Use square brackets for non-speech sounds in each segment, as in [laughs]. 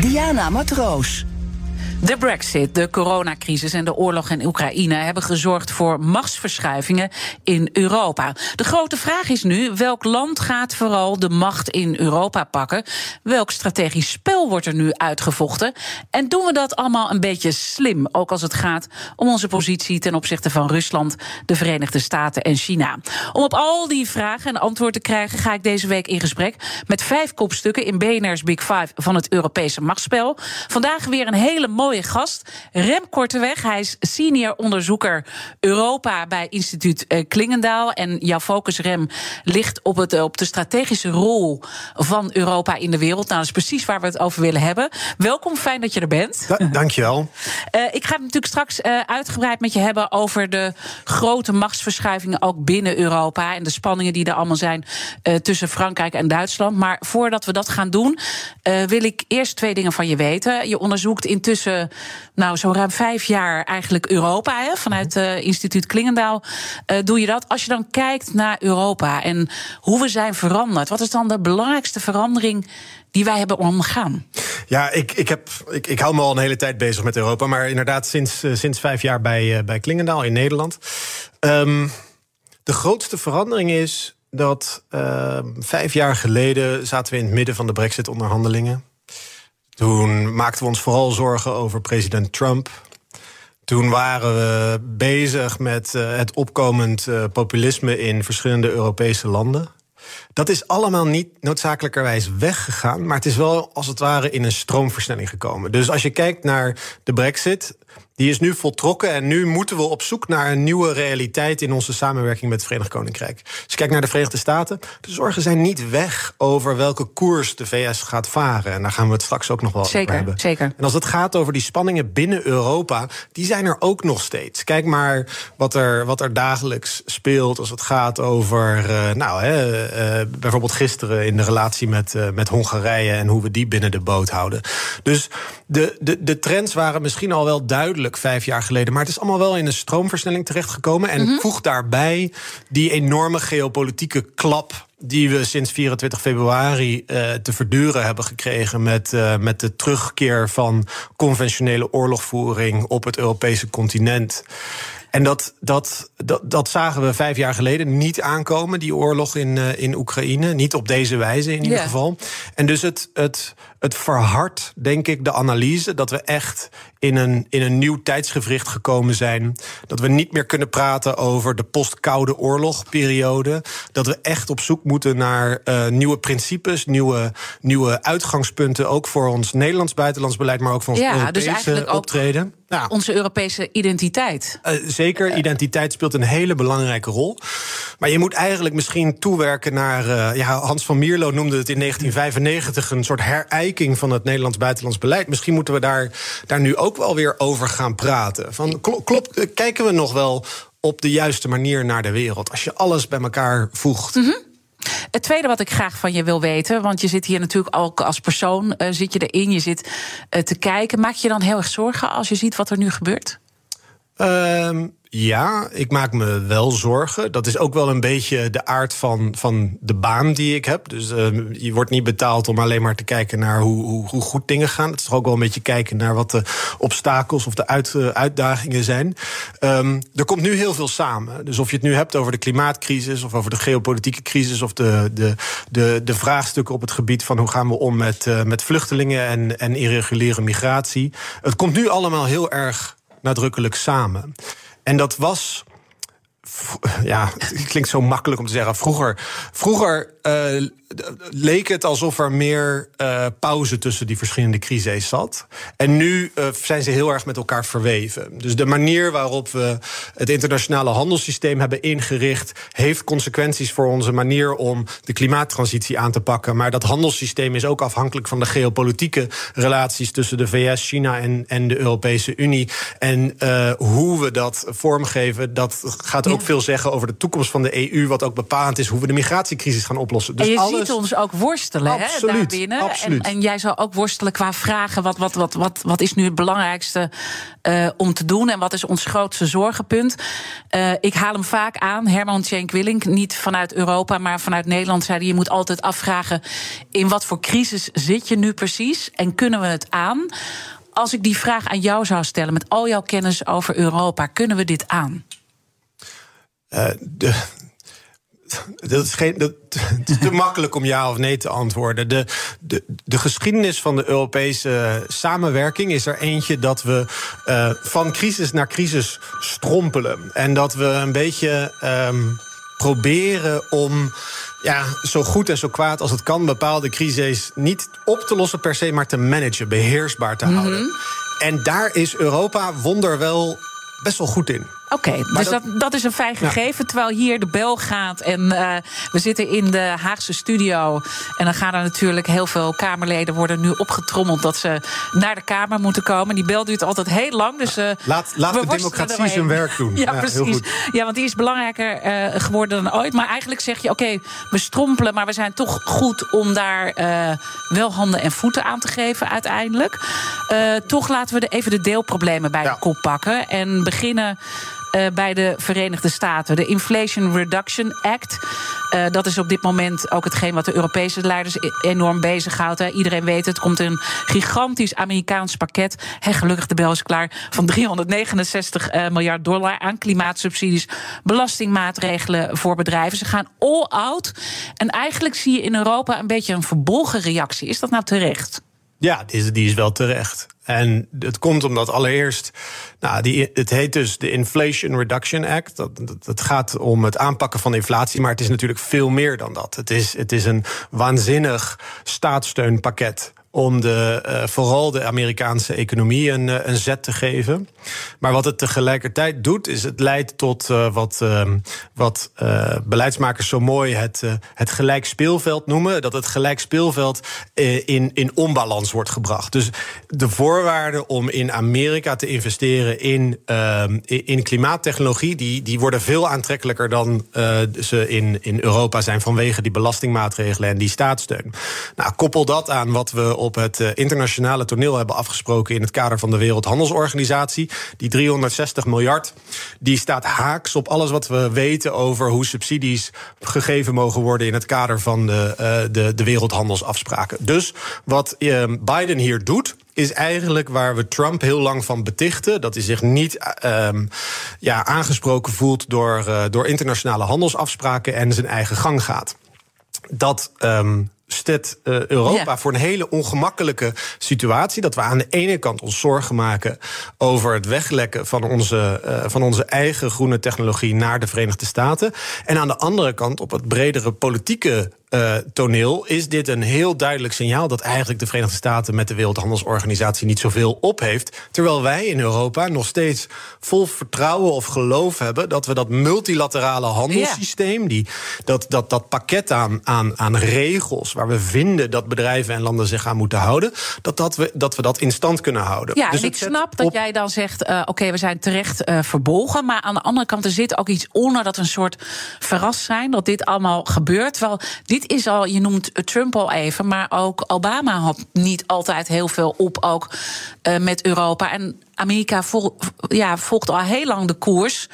Diana Matroos. De brexit, de coronacrisis en de oorlog in Oekraïne hebben gezorgd voor machtsverschuivingen in Europa. De grote vraag is nu, welk land gaat vooral de macht in Europa pakken? Welk strategisch spel wordt er nu uitgevochten? En doen we dat allemaal een beetje slim, ook als het gaat om onze positie ten opzichte van Rusland, de Verenigde Staten en China? Om op al die vragen een antwoord te krijgen, ga ik deze week in gesprek met vijf kopstukken in BNR's Big Five van het Europese machtsspel. Vandaag weer een hele mooie gast. Rem Korteweg, hij is senior onderzoeker Europa bij instituut eh, Klingendaal. En jouw focus, Rem, ligt op, het, op de strategische rol van Europa in de wereld. Nou, dat is precies waar we het over willen hebben. Welkom, fijn dat je er bent. Da dankjewel. Uh, [laughs] ik ga het natuurlijk straks uh, uitgebreid met je hebben over de grote machtsverschuivingen ook binnen Europa. En de spanningen die er allemaal zijn uh, tussen Frankrijk en Duitsland. Maar voordat we dat gaan doen, wil ik eerst twee dingen van je weten. Je onderzoekt intussen nou, zo ruim vijf jaar eigenlijk Europa. Hè? Vanuit het uh, instituut Klingendaal uh, doe je dat. Als je dan kijkt naar Europa en hoe we zijn veranderd, wat is dan de belangrijkste verandering die wij hebben ondergaan? Ja, ik, ik, heb, ik, ik hou me al een hele tijd bezig met Europa. Maar inderdaad, sinds, sinds vijf jaar bij, bij Klingendaal in Nederland. Um, de grootste verandering is dat uh, vijf jaar geleden zaten we in het midden van de Brexit-onderhandelingen. Toen maakten we ons vooral zorgen over president Trump. Toen waren we bezig met uh, het opkomend uh, populisme in verschillende Europese landen. Dat is allemaal niet noodzakelijkerwijs weggegaan, maar het is wel als het ware in een stroomversnelling gekomen. Dus als je kijkt naar de Brexit, die is nu voltrokken en nu moeten we op zoek naar een nieuwe realiteit in onze samenwerking met het Verenigd Koninkrijk. Als je kijkt naar de Verenigde Staten, de zorgen zijn niet weg over welke koers de VS gaat varen. En daar gaan we het straks ook nog wel zeker, over hebben. Zeker. En als het gaat over die spanningen binnen Europa, die zijn er ook nog steeds. Kijk maar wat er, wat er dagelijks speelt als het gaat over, uh, nou, hè, uh, bijvoorbeeld gisteren in de relatie met, uh, met Hongarije en hoe we die binnen de boot houden. Dus de, de, de trends waren misschien al wel duidelijk vijf jaar geleden. Maar het is allemaal wel in een stroomversnelling terechtgekomen. En mm -hmm. voeg daarbij die enorme geopolitieke klap die we sinds 24 februari uh, te verduren hebben gekregen met, uh, met de terugkeer van conventionele oorlogvoering op het Europese continent. En dat, dat, dat, dat zagen we vijf jaar geleden niet aankomen, die oorlog in, uh, in Oekraïne. Niet op deze wijze in ieder yeah. geval. En dus het, het, het verhardt, denk ik, de analyse dat we echt in een, in een nieuw tijdsgevricht gekomen zijn. Dat we niet meer kunnen praten over de post-Koude Oorlogperiode. Dat we echt op zoek moeten naar uh, nieuwe principes, nieuwe, nieuwe uitgangspunten. Ook voor ons Nederlands buitenlands beleid, maar ook voor ons ja, Europese dus optreden. Ja. Onze Europese identiteit. Uh, zeker, identiteit speelt een hele belangrijke rol. Maar je moet eigenlijk misschien toewerken naar. Ja, Hans van Mierlo noemde het in [laughs] 1995 een soort herijking van het Nederlands buitenlands beleid. Misschien moeten we daar, daar nu ook wel weer over gaan praten. Van, klopt, kijken we nog wel op de juiste manier naar de wereld? Als je alles bij elkaar voegt. -hmm. Het tweede wat ik graag van je wil weten, want je zit hier natuurlijk ook als persoon, uh, zit je erin, je zit uh, te kijken. Maak je dan heel erg zorgen als je ziet wat er nu gebeurt? Um, ja, ik maak me wel zorgen. Dat is ook wel een beetje de aard van, van de baan die ik heb. Dus uh, je wordt niet betaald om alleen maar te kijken naar hoe, hoe, hoe, goed dingen gaan. Het is toch ook wel een beetje kijken naar wat de obstakels of de uit, uh, uitdagingen zijn. Um, er komt nu heel veel samen. Dus of je het nu hebt over de klimaatcrisis of over de geopolitieke crisis of de, de, de, de vraagstukken op het gebied van hoe gaan we om met, uh, met vluchtelingen en, en irreguliere migratie. Het komt nu allemaal heel erg nadrukkelijk samen. En dat was [laughs] ja, het klinkt zo makkelijk om te zeggen. Vroeger, vroeger uh, leek het alsof er meer uh, pauze tussen die verschillende crises zat. En nu uh, zijn ze heel erg met elkaar verweven. Dus de manier waarop we het internationale handelssysteem hebben ingericht, heeft consequenties voor onze manier om de klimaattransitie aan te pakken. Maar dat handelssysteem is ook afhankelijk van de geopolitieke relaties tussen de VS, China en, en de Europese Unie. En hoe we dat vormgeven, dat gaat ook veel zeggen over de toekomst van de EU, wat ook bepalend is hoe we de migratiecrisis gaan oplossen. Dus en je alles... ziet ons ook worstelen absoluut, hè, daarbinnen. Absoluut. En, en, jij zal ook worstelen qua vragen: wat, wat, wat, wat, wat is nu het belangrijkste uh, om te doen en wat is ons grootste zorgenpunt? Uh, ik haal hem vaak aan, Herman Tjenk Willink, niet vanuit Europa, maar vanuit Nederland, zei hij: je moet altijd afvragen in wat voor crisis zit je nu precies en kunnen we het aan? Als ik die vraag aan jou zou stellen, met al jouw kennis over Europa, kunnen we dit aan? Uh, de, dat is, geen, dat, het is te [laughs] makkelijk om ja of nee te antwoorden. De, de, de geschiedenis van de Europese samenwerking is er eentje dat we uh, van crisis naar crisis strompelen. En dat we een beetje um, proberen om ja, zo goed en zo kwaad als het kan bepaalde crises niet op te lossen per se, maar te managen, beheersbaar te houden. Mm -hmm. En daar is Europa wonderwel best wel goed in. Oké, dus dat, dat, is een fijn gegeven. Terwijl hier de bel gaat en uh, we zitten in de Haagse studio. En dan gaan er natuurlijk heel veel Kamerleden worden nu opgetrommeld dat ze naar de Kamer moeten komen. Die bel duurt altijd heel lang. Dus, uh, laat laat de democratie zijn werk doen. [laughs] Ja, precies. Ja, want die is belangrijker uh, geworden dan ooit. Maar eigenlijk zeg je: oké, we strompelen, maar we zijn toch goed om daar wel handen en voeten aan te geven uiteindelijk. toch laten we de, even de deelproblemen bij de kop pakken en beginnen. Uh, bij de Verenigde Staten. De Inflation Reduction Act. Uh, dat is op dit moment ook hetgeen wat de Europese leiders e- enorm bezighoudt. Hè. Iedereen weet het. Komt een gigantisch Amerikaans pakket. Hè, gelukkig de bel is klaar. Van 369 uh, miljard dollar aan klimaatsubsidies. Belastingmaatregelen voor bedrijven. Ze gaan all out. En eigenlijk zie je in Europa een beetje een verbolgen reactie. Is dat nou terecht? Ja, die is, die is wel terecht. En het komt omdat allereerst, nou, die, het heet dus de Inflation Reduction Act. Dat, dat, gaat om het aanpakken van inflatie, maar het is natuurlijk veel meer dan dat. Het is, het is een waanzinnig staatssteunpakket om de, uh, vooral de Amerikaanse economie een, uh, een zet te geven. Maar wat het tegelijkertijd doet, is het leidt tot uh, wat, ehm, wat beleidsmakers zo mooi het, het gelijk speelveld noemen. Dat het gelijk speelveld in, in onbalans wordt gebracht. Dus de voorwaarden om in Amerika te investeren in, ehm, in klimaattechnologie, die, die worden veel aantrekkelijker dan ze in, in Europa zijn vanwege die belastingmaatregelen en die staatssteun. Nou, koppel dat aan wat we op het eh, internationale toneel hebben afgesproken in het kader van de Wereldhandelsorganisatie. Die 360 miljard, die staat haaks op alles wat we weten over hoe subsidies gegeven mogen worden in het kader van de, uh, de, de wereldhandelsafspraken. Dus wat uh, Biden hier doet, is eigenlijk waar we Trump heel lang van betichten. Dat hij zich niet um, ja, aangesproken voelt door, door internationale handelsafspraken en zijn eigen gang gaat. Dat um, zet uh, Europa ja. voor een hele ongemakkelijke situatie. Dat we aan de ene kant ons zorgen maken over het weglekken van onze, uh, van onze eigen groene technologie naar de Verenigde Staten. En aan de andere kant op het bredere politieke uh, toneel is dit een heel duidelijk signaal dat eigenlijk de Verenigde Staten met de Wereldhandelsorganisatie niet zoveel op heeft. Terwijl wij in Europa nog steeds vol vertrouwen of geloof hebben dat we dat multilaterale handelssysteem, yeah. die, dat, dat, dat pakket aan, aan, aan regels waar we vinden dat bedrijven en landen zich aan moeten houden, dat, dat, we, dat we dat in stand kunnen houden. Ja, dus en ik snap dat jij dan zegt: uh, oké, okay, we zijn terecht uh, verbolgen. Maar aan de andere kant, er zit ook iets onder dat een soort verrast zijn dat dit allemaal gebeurt. Terwijl dit is al, je noemt Trump al even, maar ook Obama had niet altijd heel veel op, ook uh, met Europa. En Amerika vol, ja, volgt al heel lang de koers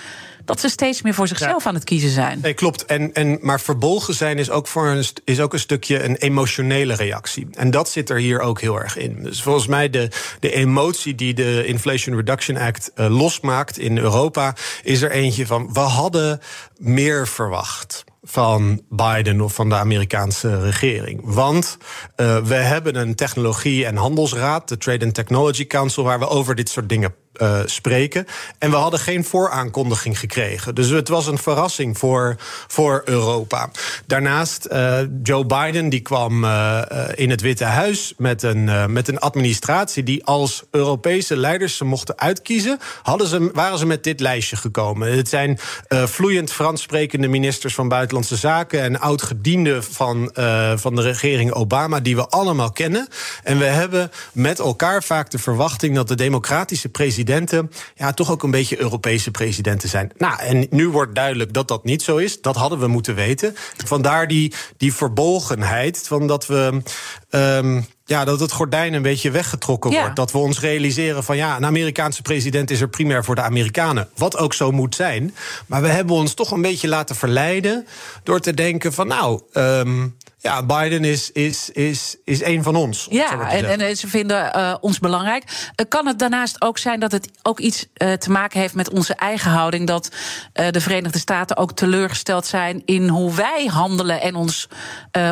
dat ze steeds meer voor zichzelf ja. aan het kiezen zijn. Nee, klopt. En, en, maar verbolgen zijn is ook, voor een, is ook een stukje een emotionele reactie. En dat zit er hier ook heel erg in. Dus volgens mij de, de emotie die de Inflation Reduction Act uh, losmaakt in Europa... is er eentje van, we hadden meer verwacht van Biden of van de Amerikaanse regering. Want uh, we hebben een technologie- en handelsraad, de Trade and Technology Council, waar we over dit soort dingen uh, spreken. En we hadden geen vooraankondiging gekregen. Dus het was een verrassing voor, voor Europa. Daarnaast, uh, Joe Biden die kwam uh, in het Witte Huis met een, met een administratie die als Europese leiders ze mochten uitkiezen, hadden ze, waren ze met dit lijstje gekomen. Het zijn vloeiend Frans sprekende ministers van Buitenlandse Zaken en oud-gedienden van, van de regering Obama, die we allemaal kennen. En we hebben met elkaar vaak de verwachting dat de democratische presidenten ja, toch ook een beetje Europese presidenten zijn. Nou, en nu wordt duidelijk dat dat niet zo is. Dat hadden we moeten weten. Vandaar die, die verbolgenheid van dat we. Um, ja, dat het gordijn een beetje weggetrokken ja. wordt. Dat we ons realiseren van ja, een Amerikaanse president is er primair voor de Amerikanen. Wat ook zo moet zijn. Maar we hebben ons toch een beetje laten verleiden door te denken van nou. Um, ja, Biden is, is, is, is een van ons. Ja, en, en, ze vinden uh, ons belangrijk. Uh, kan het daarnaast ook zijn dat het ook iets uh, te maken heeft met onze eigen houding? Dat de Verenigde Staten ook teleurgesteld zijn in hoe wij handelen en ons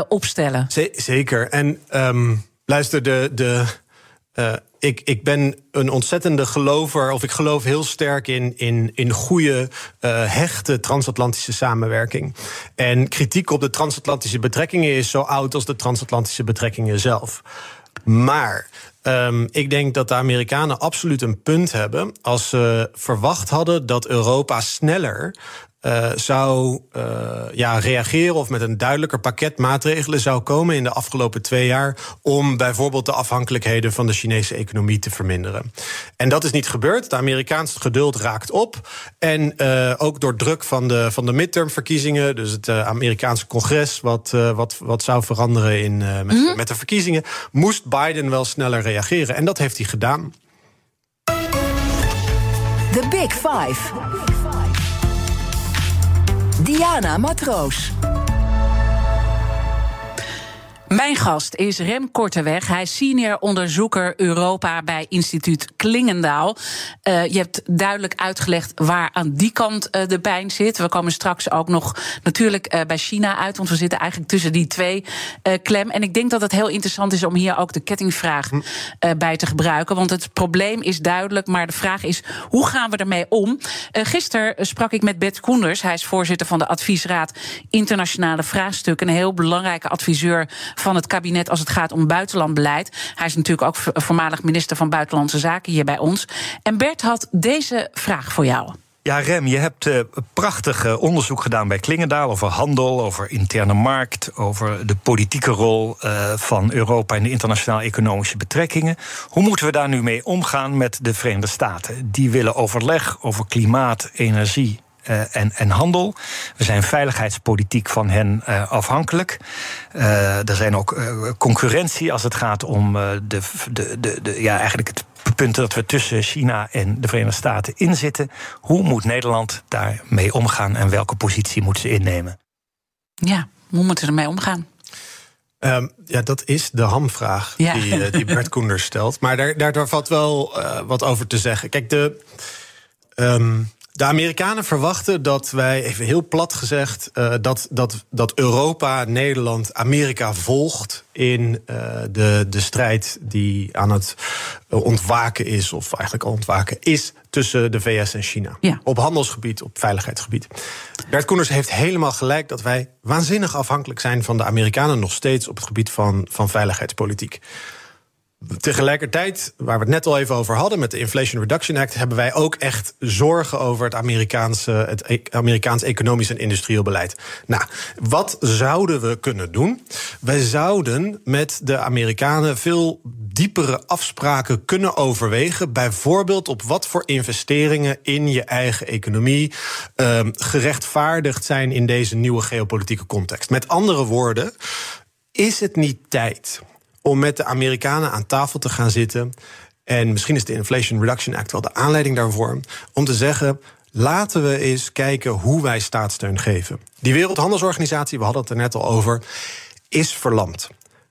opstellen? zeker. En um, luister, de. de ik, ik ben een ontzettende gelover, of ik geloof heel sterk in, in, in goede, uh, hechte transatlantische samenwerking. En kritiek op de transatlantische betrekkingen is zo oud als de transatlantische betrekkingen zelf. Maar um, ik denk dat de Amerikanen absoluut een punt hebben als ze verwacht hadden dat Europa sneller uh, zou uh, ja, reageren of met een duidelijker pakket maatregelen zou komen in de afgelopen twee jaar om bijvoorbeeld de afhankelijkheden van de Chinese economie te verminderen. En dat is niet gebeurd. Het Amerikaanse geduld raakt op. En uh, ook door druk van de, van de midtermverkiezingen, dus het Amerikaanse congres, wat, wat, wat zou veranderen in, met, mm -hmm. met de verkiezingen, moest Biden wel sneller reageren. En dat heeft hij gedaan. The Big Five. Diana Matroos. Mijn gast is Rem Korteweg. Hij is senior onderzoeker Europa bij instituut Klingendaal. Uh, je hebt duidelijk uitgelegd waar aan die kant uh, de pijn zit. We komen straks ook nog natuurlijk uh, bij China uit, want we zitten eigenlijk tussen die twee klem. En ik denk dat het heel interessant is om hier ook de kettingvraag hm. bij te gebruiken. Want het probleem is duidelijk, maar de vraag is hoe gaan we ermee om? gisteren sprak ik met Bert Koenders. Hij is voorzitter van de Adviesraad Internationale Vraagstukken. Een heel belangrijke adviseur van het kabinet als het gaat om buitenlandbeleid. Hij is natuurlijk ook voormalig minister van Buitenlandse Zaken hier bij ons. En Bert had deze vraag voor jou. Ja, Rem, je hebt uh, prachtig uh, onderzoek gedaan bij Klingendaal over handel, over interne markt, over de politieke rol uh, van Europa in de internationale economische betrekkingen. Hoe moeten we daar nu mee omgaan met de Verenigde Staten? Die willen overleg over klimaat, energie uh, en, en, handel. We zijn veiligheidspolitiek van hen uh, afhankelijk. Uh, er zijn ook concurrentie als het gaat om de, de, de, de, ja, eigenlijk het punt dat we tussen China en de Verenigde Staten inzitten. Hoe moet Nederland daarmee omgaan en welke positie moet ze innemen? Ja, hoe moeten we ermee omgaan? Um, ja, dat is de hamvraag ja. die, die Bert [laughs] Koenders stelt. Maar daar, daar valt wel wat over te zeggen. Kijk, de. Um, de Amerikanen verwachten dat wij, even heel plat gezegd, uh, dat, dat, dat Europa, Nederland, Amerika volgt in uh, de, de strijd die aan het ontwaken is, of eigenlijk al ontwaken is, tussen de VS en China. Ja. Op handelsgebied, op veiligheidsgebied. Bert Koeners heeft helemaal gelijk dat wij waanzinnig afhankelijk zijn van de Amerikanen nog steeds op het gebied van, van veiligheidspolitiek. Tegelijkertijd, waar we het net al even over hadden met de Inflation Reduction Act, hebben wij ook echt zorgen over het Amerikaanse, het e-, Amerikaans economisch en industrieel beleid. Nou, wat zouden we kunnen doen? Wij zouden met de Amerikanen veel diepere afspraken kunnen overwegen. Bijvoorbeeld op wat voor investeringen in je eigen economie uh, gerechtvaardigd zijn in deze nieuwe geopolitieke context. Met andere woorden, is het niet tijd om met de Amerikanen aan tafel te gaan zitten. En misschien is de Inflation Reduction Act wel de aanleiding daarvoor. Om te zeggen. Laten we eens kijken hoe wij staatssteun geven. Die Wereldhandelsorganisatie, we hadden het er net al over, is verlamd.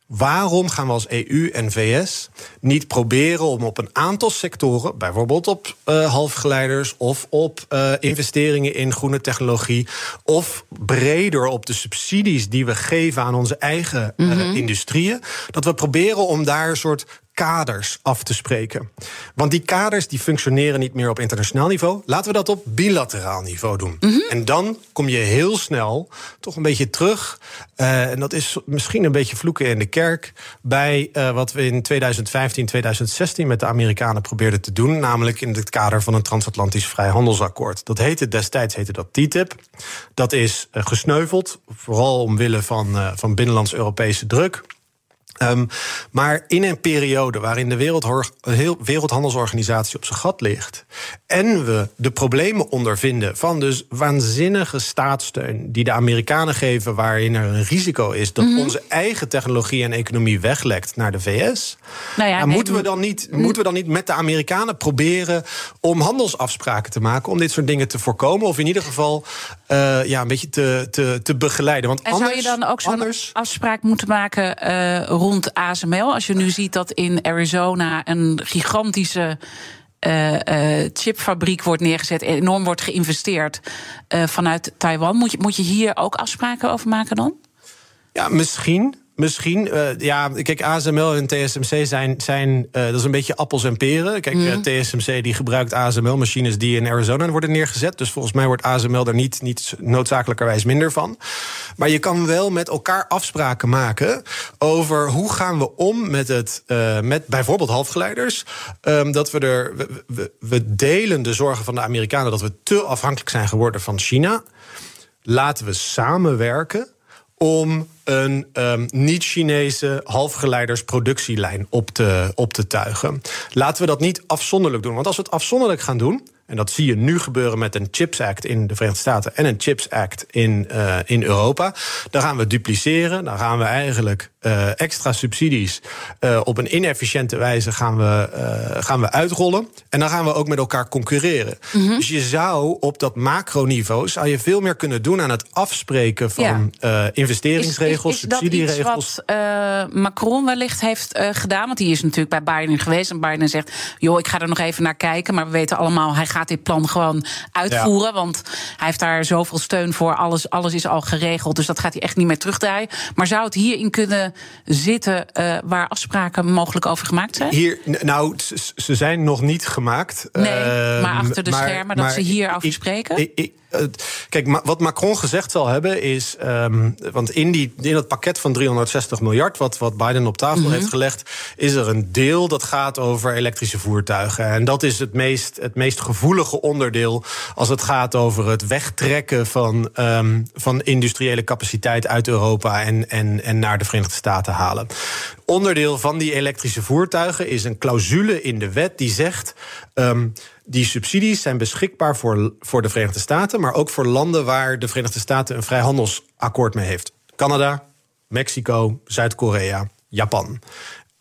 Waarom gaan we als EU en VS niet proberen om op een aantal sectoren, bijvoorbeeld op uh, halfgeleiders of op uh, investeringen in groene technologie, of breder op de subsidies die we geven aan onze eigen uh, mm -hmm. industrieën, dat we proberen om daar een soort kaders af te spreken. Want die kaders die functioneren niet meer op internationaal niveau. Laten we dat op bilateraal niveau doen. Mhm. En dan kom je heel snel toch een beetje terug. eh, en dat is misschien een beetje vloeken in de kerk. bij eh, wat we in 2015, 2016 met de Amerikanen probeerden te doen. Namelijk in het kader van een transatlantisch vrijhandelsakkoord. Dat heette destijds heette dat TTIP. Dat is eh, gesneuveld, vooral omwille van, van binnenlands Europese druk. Um, maar in een periode waarin de heel, Wereldhandelsorganisatie op zijn gat ligt. en we de problemen ondervinden van dus waanzinnige staatssteun. die de Amerikanen geven, waarin er een risico is dat mm -hmm. onze eigen technologie en economie weglekt naar de VS. Nou ja, nee, moeten, we dan niet, moeten we dan niet met de Amerikanen proberen om handelsafspraken te maken. om dit soort dingen te voorkomen? Of in ieder geval uh, ja, een beetje te, te, te begeleiden. Want en anders, zou je dan ook zo'n anders... afspraak moeten maken uh, rond ASML? Als je nu ziet dat in Arizona een gigantische. Uh, uh, chipfabriek wordt neergezet, enorm wordt geïnvesteerd uh, vanuit Taiwan. Moet je, moet je hier ook afspraken over maken dan? Ja, misschien. Misschien, uh, ja, kijk, ASML en TSMC zijn, zijn uh, dat is een beetje appels en peren. Kijk, mm. uh, TSMC die gebruikt ASML-machines die in Arizona worden neergezet. Dus volgens mij wordt ASML daar niet, niet noodzakelijkerwijs minder van. Maar je kan wel met elkaar afspraken maken over hoe gaan we om met het, met bijvoorbeeld halfgeleiders. Um, dat we er, we, we, we delen de zorgen van de Amerikanen dat we te afhankelijk zijn geworden van China. Laten we samenwerken om een um, niet-Chinese halfgeleidersproductielijn op te, op te tuigen. Laten we dat niet afzonderlijk doen. Want als we het afzonderlijk gaan doen. En dat zie je nu gebeuren met een Chips Act in de Verenigde Staten en een Chips Act in, uh, in Europa. Dan gaan we dupliceren. Dan gaan we eigenlijk uh, extra subsidies uh, op een inefficiënte wijze gaan we, gaan we uitrollen. En dan gaan we ook met elkaar concurreren. Mm -hmm. Dus je zou op dat macroniveau zou je veel meer kunnen doen aan het afspreken van ja. investeringsregels, is, is, subsidieregels. Dat wat Macron wellicht heeft gedaan. Want die is natuurlijk bij Biden geweest. En Biden zegt: joh, ik ga er nog even naar kijken. Maar we weten allemaal, hij gaat gaat dit plan gewoon uitvoeren. Ja. Want hij heeft daar zoveel steun voor. Alles, alles is al geregeld. Dus dat gaat hij echt niet meer terugdraaien. Maar zou het hierin kunnen zitten uh, waar afspraken mogelijk over gemaakt zijn? Hier, nou, ze zijn nog niet gemaakt. Nee, uh, maar achter de maar, schermen dat ze hierover ik, spreken? Ik, ik, Kijk, wat Macron gezegd zal hebben is. Um, want in, die, in dat pakket van 360 miljard, wat, wat Biden op tafel mm -hmm. heeft gelegd, is er een deel dat gaat over elektrische voertuigen. En dat is het meest, het meest gevoelige onderdeel als het gaat over het wegtrekken van, um, van industriële capaciteit uit Europa en, en, en naar de Verenigde Staten halen. Onderdeel van die elektrische voertuigen is een clausule in de wet die zegt. Um, die subsidies zijn beschikbaar voor, voor de Verenigde Staten, maar ook voor landen waar de Verenigde Staten een vrijhandelsakkoord mee heeft. Canada, Mexico, Zuid-Korea, Japan.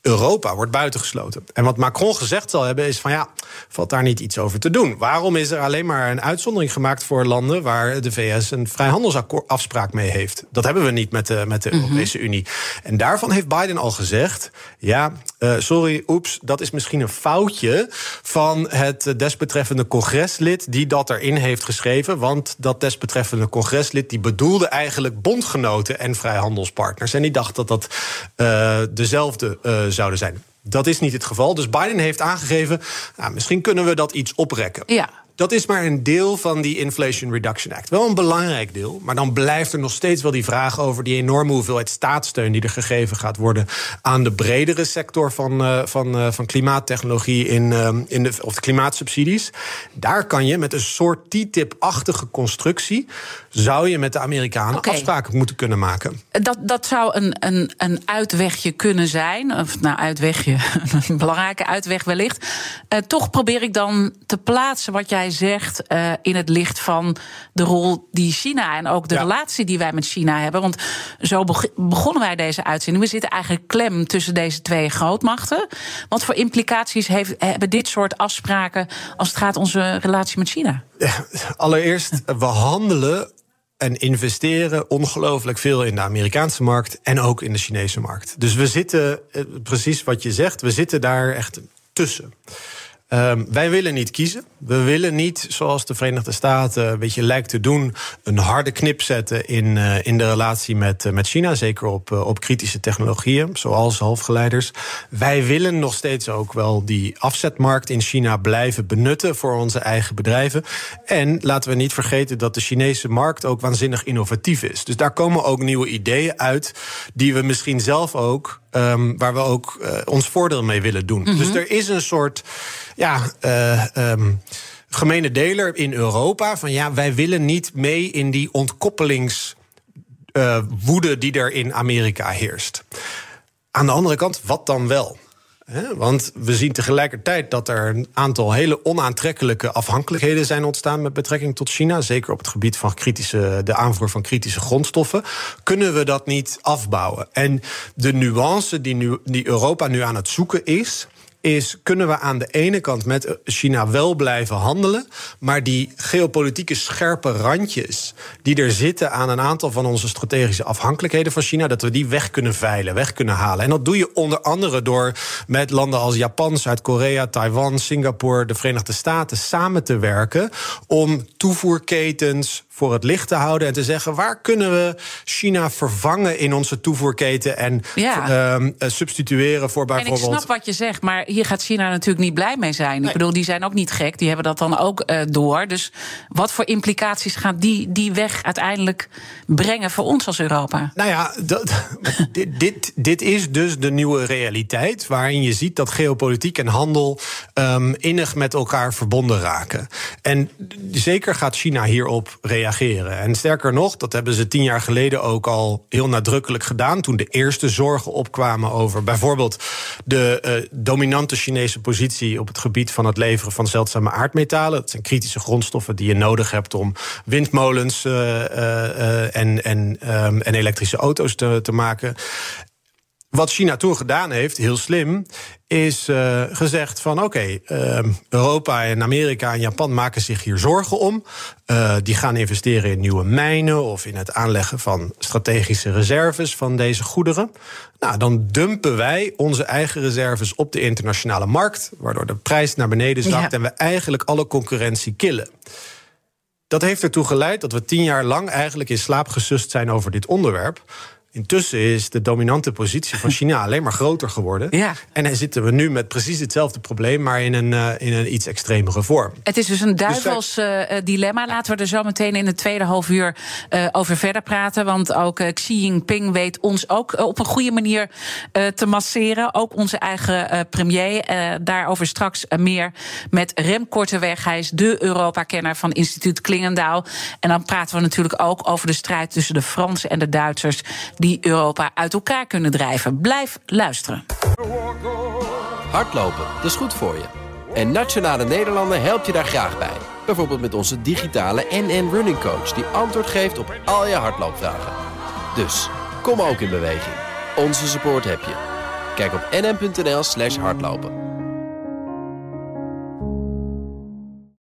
Europa wordt buitengesloten. En wat Macron gezegd zal hebben is van ja, valt daar niet iets over te doen. Waarom is er alleen maar een uitzondering gemaakt voor landen waar de VS een vrijhandelsafspraak mee heeft? Dat hebben we niet met de, met de mm -hmm. Europese Unie. En daarvan heeft Biden al gezegd: ja, uh, sorry, oeps, dat is misschien een foutje van het desbetreffende congreslid die dat erin heeft geschreven. Want dat desbetreffende congreslid die bedoelde eigenlijk bondgenoten en vrijhandelspartners. En die dacht dat dat uh, dezelfde uh, zouden zijn. Dat is niet het geval. Dus Biden heeft aangegeven, nou, misschien kunnen we dat iets oprekken. Ja. Dat is maar een deel van die Inflation Reduction Act. Wel een belangrijk deel, maar dan blijft er nog steeds wel die vraag over die enorme hoeveelheid staatssteun die er gegeven gaat worden aan de bredere sector van, uh, van, uh, van klimaattechnologie in, uh, in de, of de klimaatsubsidies. Daar kan je met een soort TTIP-achtige constructie zou je met de Amerikanen okay. afspraken moeten kunnen maken. Dat, dat zou een, een, een uitwegje kunnen zijn. Of nou, uitwegje, [laughs] een belangrijke uitweg wellicht. Uh, toch probeer ik dan te plaatsen wat jij zegt uh, in het licht van de rol die China en ook de ja. relatie die wij met China hebben. Want zo begonnen wij deze uitzending. We zitten eigenlijk klem tussen deze twee grootmachten. Wat voor implicaties heeft, hebben dit soort afspraken als het gaat om onze relatie met China? [laughs] Allereerst, we handelen en investeren ongelooflijk veel in de Amerikaanse markt en ook in de Chinese markt. Dus we zitten, precies wat je zegt, we zitten daar echt tussen. Um, wij willen niet kiezen. We willen niet, zoals de Verenigde Staten een beetje lijkt te doen, een harde knip zetten in, uh, in de relatie met, uh, met China. Zeker op, uh, op kritische technologieën, zoals halfgeleiders. Wij willen nog steeds ook wel die afzetmarkt in China blijven benutten voor onze eigen bedrijven. En laten we niet vergeten dat de Chinese markt ook waanzinnig innovatief is. Dus daar komen ook nieuwe ideeën uit die we misschien zelf ook Um, waar we ook uh, ons voordeel mee willen doen. Mm -hmm. Dus er is een soort ja, uh, um, gemene deler in Europa van ja, wij willen niet mee in die ontkoppelingswoede uh, die er in Amerika heerst. Aan de andere kant, wat dan wel? Want we zien tegelijkertijd dat er een aantal hele onaantrekkelijke afhankelijkheden zijn ontstaan met betrekking tot China. Zeker op het gebied van kritische, de aanvoer van kritische grondstoffen. Kunnen we dat niet afbouwen? En de nuance die, nu, die Europa nu aan het zoeken is is kunnen we aan de ene kant met China wel blijven handelen, maar die geopolitieke scherpe randjes die er zitten aan een aantal van onze strategische afhankelijkheden van China, dat we die weg kunnen veilen, weg kunnen halen. En dat doe je onder andere door met landen als Japan, Zuid-Korea, Taiwan, Singapore, de Verenigde Staten samen te werken om toevoerketens voor het licht te houden en te zeggen waar kunnen we China vervangen in onze toevoerketen en ja. uh, substitueren voor bijvoorbeeld. En ik snap wat je zegt, maar hier gaat China natuurlijk niet blij mee zijn. Nee. Ik bedoel, die zijn ook niet gek, die hebben dat dan ook uh, door. Dus wat voor implicaties gaat die, die weg uiteindelijk brengen voor ons als Europa? Nou ja, dat, [laughs] dit, dit, dit is dus de nieuwe realiteit waarin je ziet dat geopolitiek en handel um, innig met elkaar verbonden raken. En zeker gaat China hierop reageren reageren. En sterker nog, dat hebben ze tien jaar geleden ook al heel nadrukkelijk gedaan. Toen de eerste zorgen opkwamen over bijvoorbeeld de uh, dominante Chinese positie op het gebied van het leveren van zeldzame aardmetalen. Dat zijn kritische grondstoffen die je nodig hebt om windmolens uh, uh, en, en, um, en elektrische auto's te, te maken. Wat China toen gedaan heeft, heel slim, is uh, gezegd van oké, okay, uh, Europa en Amerika en Japan maken zich hier zorgen om. Uh, die gaan investeren in nieuwe mijnen of in het aanleggen van strategische reserves van deze goederen. Nou, dan dumpen wij onze eigen reserves op de internationale markt, waardoor de prijs naar beneden zakt ja. en we eigenlijk alle concurrentie killen. Dat heeft ertoe geleid dat we tien jaar lang eigenlijk in slaap gesust zijn over dit onderwerp. Intussen is de dominante positie van China [laughs] alleen maar groter geworden. Ja. En dan zitten we nu met precies hetzelfde probleem, maar in een, uh, in een iets extremere vorm. Het is dus een duivels dus uh, dilemma. Laten we er zo meteen in het tweede half uur uh, over verder praten. Want ook Xi Jinping weet ons ook op een goede manier te masseren. Ook onze eigen premier. daarover straks meer met Rem Korteweg. Hij is de Europa-kenner van instituut Klingendaal. En dan praten we natuurlijk ook over de strijd tussen de Fransen en de Duitsers die Europa uit elkaar kunnen drijven. Blijf luisteren. Hardlopen, dat is goed voor je. En Nationale Nederlanden helpt je daar graag bij. Bijvoorbeeld met onze digitale NN Running Coach... die antwoord geeft op al je hardloopvragen. Dus, kom ook in beweging. Onze support heb je. Kijk op nn.nl slash hardlopen.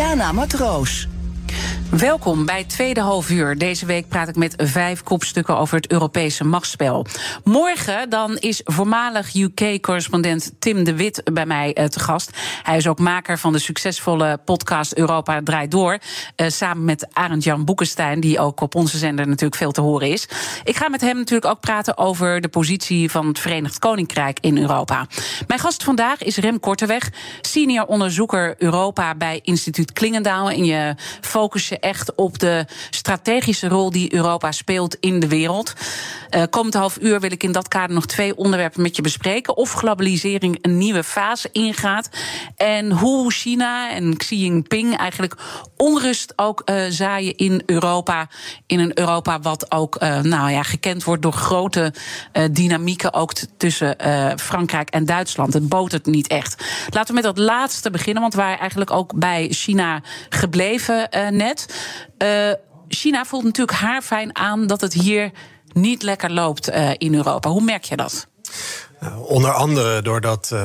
Diana Matroos. Welkom bij Tweede Half Uur. Deze week praat ik met vijf kopstukken over het Europese machtsspel. Morgen dan is voormalig UK-correspondent Tim de Wit bij mij uh, te gast. Hij is ook maker van de succesvolle podcast Europa Draait Door. Uh, samen met Arend Jan Boekenstein, die ook op onze zender natuurlijk veel te horen is. Ik ga met hem natuurlijk ook praten over de positie van het Verenigd Koninkrijk in Europa. Mijn gast vandaag is Rem Korteweg, senior onderzoeker Europa bij instituut Klingendaal. En je focus je echt op de strategische rol die Europa speelt in de wereld. Uh, komend half uur wil ik in dat kader nog twee onderwerpen met je bespreken. Of globalisering een nieuwe fase ingaat. En hoe China en Xi Jinping eigenlijk onrust ook uh, zaaien in Europa. In een Europa wat ook uh, nou ja, gekend wordt door grote dynamieken. Ook tussen Frankrijk en Duitsland. Het botert niet echt. Laten we met dat laatste beginnen. Want waren eigenlijk ook bij China gebleven net. China voelt natuurlijk haar fijn aan dat het hier niet lekker loopt uh, in Europa. Hoe merk je dat? Nou, onder andere doordat uh,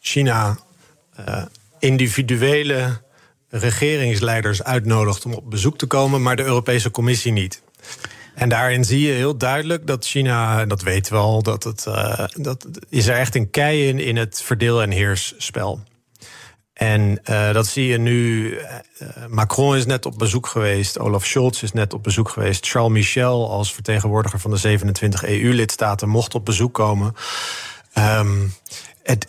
China uh, individuele regeringsleiders uitnodigt om op bezoek te komen, maar de Europese Commissie niet. En daarin zie je heel duidelijk dat China, dat weten we al, dat het dat is er echt een kei in in het verdeel- en heersspel. En uh, dat zie je nu. Uh, Macron is net op bezoek geweest. Olaf Scholz is net op bezoek geweest. Charles Michel als vertegenwoordiger van de 27 EU-lidstaten mocht op bezoek komen. Het,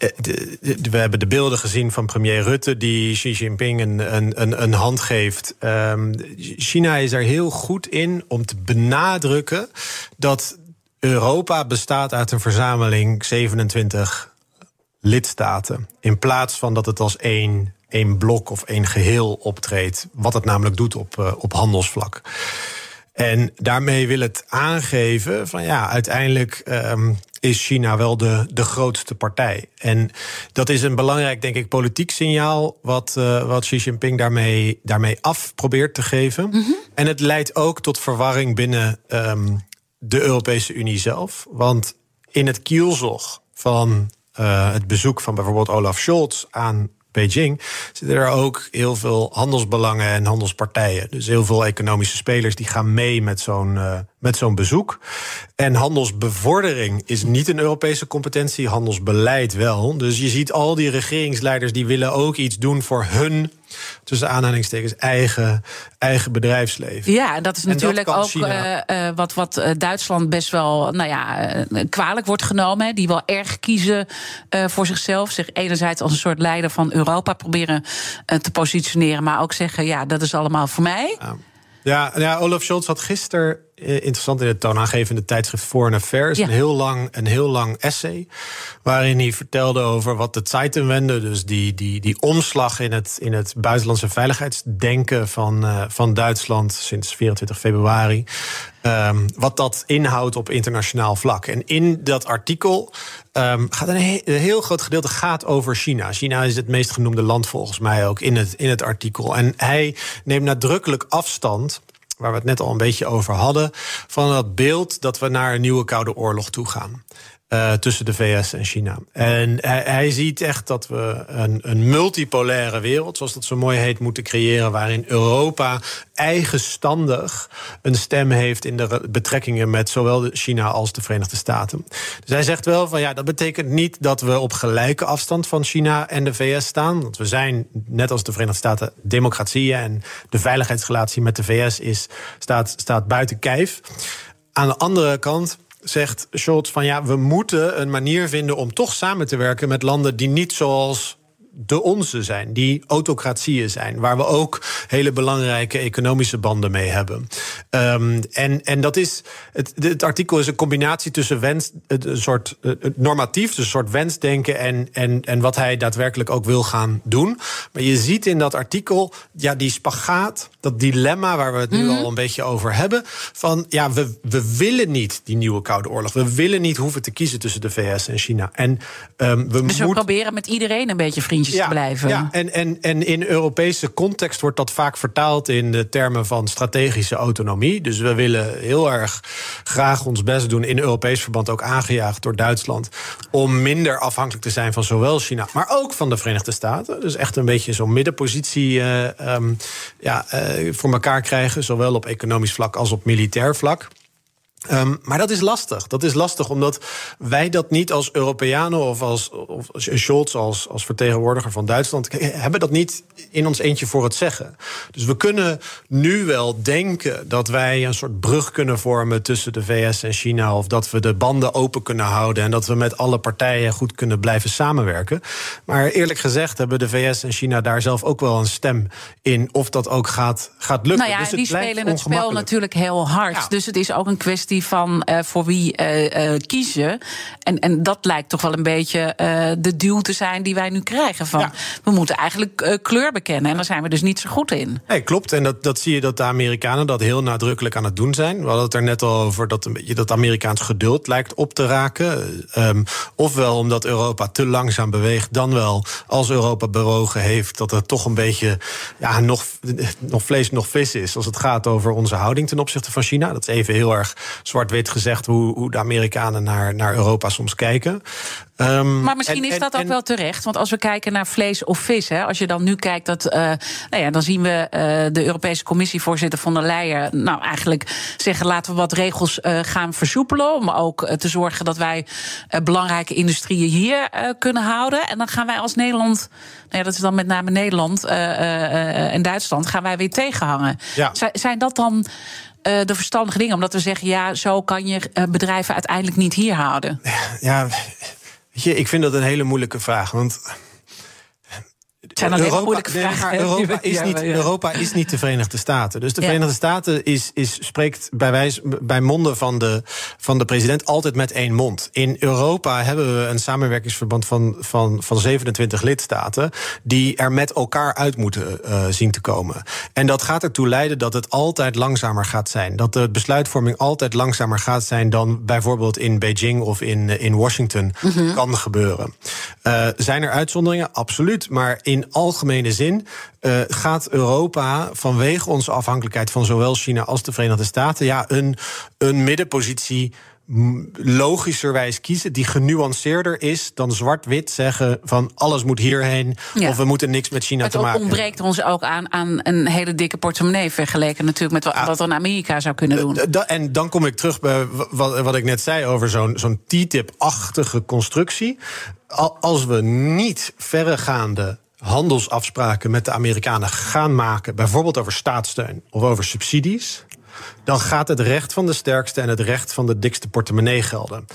we hebben de beelden gezien van premier Rutte die Xi Jinping een, een, een hand geeft. Um, China is er heel goed in om te benadrukken dat Europa bestaat uit een verzameling 27 lidstaten. In plaats van dat het als één, één blok of één geheel optreedt. Wat het namelijk doet op, uh, op handelsvlak. En daarmee wil het aangeven van ja, uiteindelijk um, is China wel de, de grootste partij. En dat is een belangrijk, denk ik, politiek signaal wat, uh, wat Xi Jinping daarmee, daarmee af probeert te geven. Mm -hmm. En het leidt ook tot verwarring binnen um, de Europese Unie zelf. Want in het kielzog van uh, het bezoek van bijvoorbeeld Olaf Scholz aan Beijing, zitten er ook heel veel handelsbelangen en handelspartijen. Dus heel veel economische spelers die gaan mee met zo'n uh, met zo'n bezoek. En handelsbevordering is niet een Europese competentie, handelsbeleid wel. Dus je ziet al die regeringsleiders die willen ook iets doen voor hun tussen aanhalingstekens eigen, eigen bedrijfsleven. Ja, dat is natuurlijk dat ook uh, uh, wat, wat Duitsland best wel nou ja, uh, kwalijk wordt genomen. Hè, die wel erg kiezen voor zichzelf. Zich enerzijds als een soort leider van Europa proberen te positioneren. Maar ook zeggen, ja, dat is allemaal voor mij. Ja. Ja, ja, Olaf Scholz had gisteren interessant in het toonaangevende tijdschrift Foreign Affairs ja. een, heel lang, een heel lang essay. Waarin hij vertelde over wat de Zeitenwende, dus die, die, die omslag in het, in het buitenlandse veiligheidsdenken van, uh, van Duitsland sinds 24 februari. Um, wat dat inhoudt op internationaal vlak. En in dat artikel um, gaat een, een, heel groot gedeelte gaat over China. China is het meest genoemde land volgens mij ook in het, in het artikel. En hij neemt nadrukkelijk afstand waar we het net al een beetje over hadden, van dat beeld dat we naar een nieuwe Koude Oorlog toe gaan. Uh, tussen de VS en China. En hij, hij, ziet echt dat we een, een multipolaire wereld, zoals dat zo mooi heet, moeten creëren. waarin Europa eigenstandig een stem heeft in de betrekkingen met zowel China als de Verenigde Staten. Dus hij zegt wel van ja, dat betekent niet dat we op gelijke afstand van China en de VS staan. Want we zijn, net als de Verenigde Staten, democratieën. En de veiligheidsrelatie met de VS is, staat, staat buiten kijf. Aan de andere kant zegt Scholz van ja, we moeten een manier vinden om toch samen te werken met landen die niet zoals de onze zijn, die autocratieën zijn, waar we ook hele belangrijke economische banden mee hebben. Um, en, en dat is, het, het artikel is een combinatie tussen wens, een soort het normatief, dus een soort wensdenken en, en, en wat hij daadwerkelijk ook wil gaan doen. Maar je ziet in dat artikel, ja, die spagaat, dat dilemma waar we het nu mm -hmm. al een beetje over hebben, van ja, we, we willen niet die nieuwe Koude Oorlog. We willen niet hoeven te kiezen tussen de VS en China. En um, we dus we proberen met iedereen een beetje vriendjes ja, te blijven. Ja, en, en, en in Europese context wordt dat vaak vertaald in de termen van strategische autonomie. Dus we willen heel erg graag ons best doen, in Europees verband ook aangejaagd door Duitsland, om minder afhankelijk te zijn van zowel China, maar ook van de Verenigde Staten. Dus echt een beetje zo'n middenpositie uh, um, ja, uh, voor elkaar krijgen, zowel op economisch vlak als op militair vlak. Um, maar dat is lastig. Dat is lastig omdat wij dat niet als Europeanen of als, of Scholz als, als vertegenwoordiger van Duitsland hebben dat niet in ons eentje voor het zeggen. Dus we kunnen nu wel denken dat wij een soort brug kunnen vormen tussen de VS en China. Of dat we de banden open kunnen houden en dat we met alle partijen goed kunnen blijven samenwerken. Maar eerlijk gezegd hebben de VS en China daar zelf ook wel een stem in of dat ook gaat, gaat lukken. Nou ja, dus het die spelen het spel natuurlijk heel hard. Ja. Dus het is ook een kwestie van eh, voor wie eh, kiezen. En, en dat lijkt toch wel een beetje de duw te zijn die wij nu krijgen. Van, Ja. We moeten eigenlijk kleur bekennen. En daar zijn we dus niet zo goed in. Nee, klopt. En dat, dat zie je dat de Amerikanen dat heel nadrukkelijk aan het doen zijn. We hadden het er net al over dat een beetje dat Amerikaans geduld lijkt op te raken. Ehm, ofwel omdat Europa te langzaam beweegt, dan wel als Europa bewogen heeft dat het toch een beetje ja, nog, nog vlees, nog vis is. Als het gaat over onze houding ten opzichte van China. Dat is even heel erg zwart-wit gezegd hoe, hoe de Amerikanen naar, naar Europa soms kijken. Ehm, Maar misschien en- is en- dat ook en- wel terecht. Want als we kijken naar vlees of vis, hè, als je dan nu kijkt dat. eh, nou ja, dan zien we eh, de Europese Commissievoorzitter von der Leyen. Nou, eigenlijk zeggen laten we wat regels eh, gaan versoepelen. Om ook te zorgen dat wij belangrijke industrieën hier kunnen houden. En dan gaan wij als Nederland. Nou ja, dat is dan met name Nederland en Duitsland. gaan wij weer tegenhangen. Ja. Zijn dat dan. Eh, de verstandige dingen, omdat we zeggen, ja, zo kan je eh, bedrijven uiteindelijk niet hier houden. Ja, weet je, ik vind dat een hele moeilijke vraag. Want zijn moeilijke nee, vragen. Europa, is niet. Europa is niet de Verenigde Staten. Dus de Ja. Verenigde Staten is, is, spreekt bij, wijs, bij monden van de, van de president altijd met één mond. In Europa hebben we een samenwerkingsverband van, van, van 27 lidstaten. die er met elkaar uit moeten eh, zien te komen. En dat gaat ertoe leiden dat het altijd langzamer gaat zijn. Dat de besluitvorming altijd langzamer gaat zijn dan bijvoorbeeld in Beijing of in, in Washington kan gebeuren. Eh, zijn er uitzonderingen? Absoluut. Maar in algemene zin eh, gaat Europa vanwege onze afhankelijkheid van zowel China als de Verenigde Staten ja, een, een middenpositie logischerwijs kiezen die genuanceerder is dan zwart-wit zeggen van alles moet hierheen Ja. of we moeten niks met China Het te maken ontbreekt ons ook aan, aan een hele dikke portemonnee vergeleken natuurlijk met wat, wat dan Amerika zou kunnen doen. Eh, da- en dan kom ik terug bij wa- wat, wat ik net zei over zo'n zo'n TTIP-achtige constructie. Al- Als we niet verregaande handelsafspraken met de Amerikanen gaan maken, bijvoorbeeld over staatssteun of over subsidies, dan gaat het recht van de sterkste en het recht van de dikste portemonnee gelden.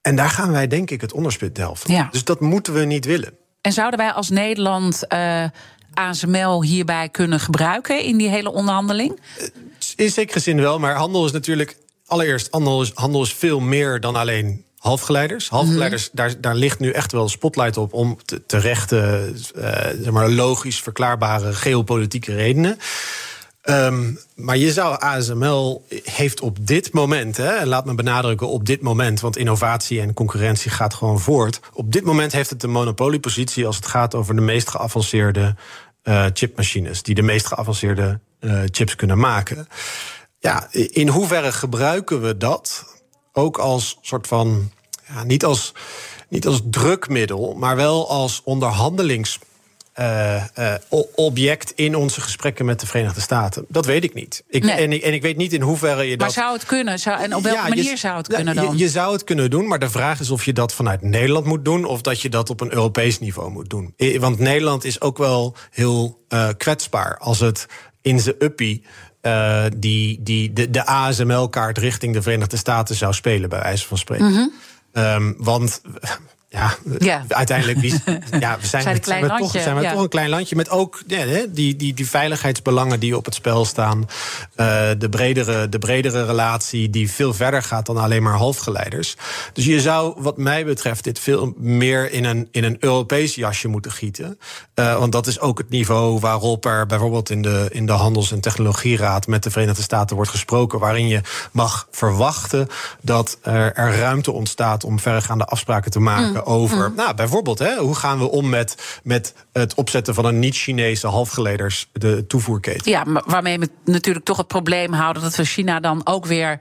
En daar gaan wij, denk ik, het onderspit delven. Ja. Dus dat moeten we niet willen. En zouden wij als Nederland eh ASML hierbij kunnen gebruiken in die hele onderhandeling? In zekere zin wel, maar handel is natuurlijk. Allereerst, handel is, handel is veel meer dan alleen halfgeleiders. Halfgeleiders, daar, daar ligt nu echt wel een spotlight op om te, terechte, eh, zeg maar, logisch verklaarbare geopolitieke redenen. Ehm, maar je zou ASML heeft op dit moment, hè, en laat me benadrukken op dit moment, want innovatie en concurrentie gaat gewoon voort. Op dit moment heeft het een monopoliepositie als het gaat over de meest geavanceerde eh, chipmachines, die de meest geavanceerde eh, chips kunnen maken. Ja, in hoeverre gebruiken we dat ook als soort van, ja, niet, als, niet als drukmiddel, maar wel als onderhandelings eh, eh, object in onze gesprekken met de Verenigde Staten? Dat weet ik niet. Ik, Nee. en, ik, en ik weet niet in hoeverre je Maar dat. zou het kunnen? Zou, en op welke Ja, je- manier zou het kunnen je- dan? Je, zou het kunnen doen, maar de vraag is of je dat vanuit Nederland moet doen of dat je dat op een Europees niveau moet doen. Want Nederland is ook wel heel eh, kwetsbaar als het in zijn uppie. Eh, die, die, de, de ASML-kaart richting de Verenigde Staten zou spelen, bij wijze van spreken. Ehm, want ja, Mhm. Ja. uiteindelijk wie, [laughs] ja, we zijn, we toch, zijn we ja. toch een klein landje met ook ja, die, die, die veiligheidsbelangen die op het spel staan. Eh, de, bredere, de bredere relatie die veel verder gaat dan alleen maar halfgeleiders. Dus je zou, wat mij betreft, dit veel meer in een, in een Europees jasje moeten gieten. Eh, want dat is ook het niveau waarop er bijvoorbeeld in de, in de Handels- en Technologieraad met de Verenigde Staten wordt gesproken. Waarin je mag verwachten dat er, er ruimte ontstaat om verregaande afspraken te maken spreken over, Mm. nou, bijvoorbeeld, hè, hoe gaan we om met, met het opzetten van een niet-Chinese halfgeleders, de toevoerketen. Ja, maar waarmee we natuurlijk toch het probleem houden dat we China dan ook weer,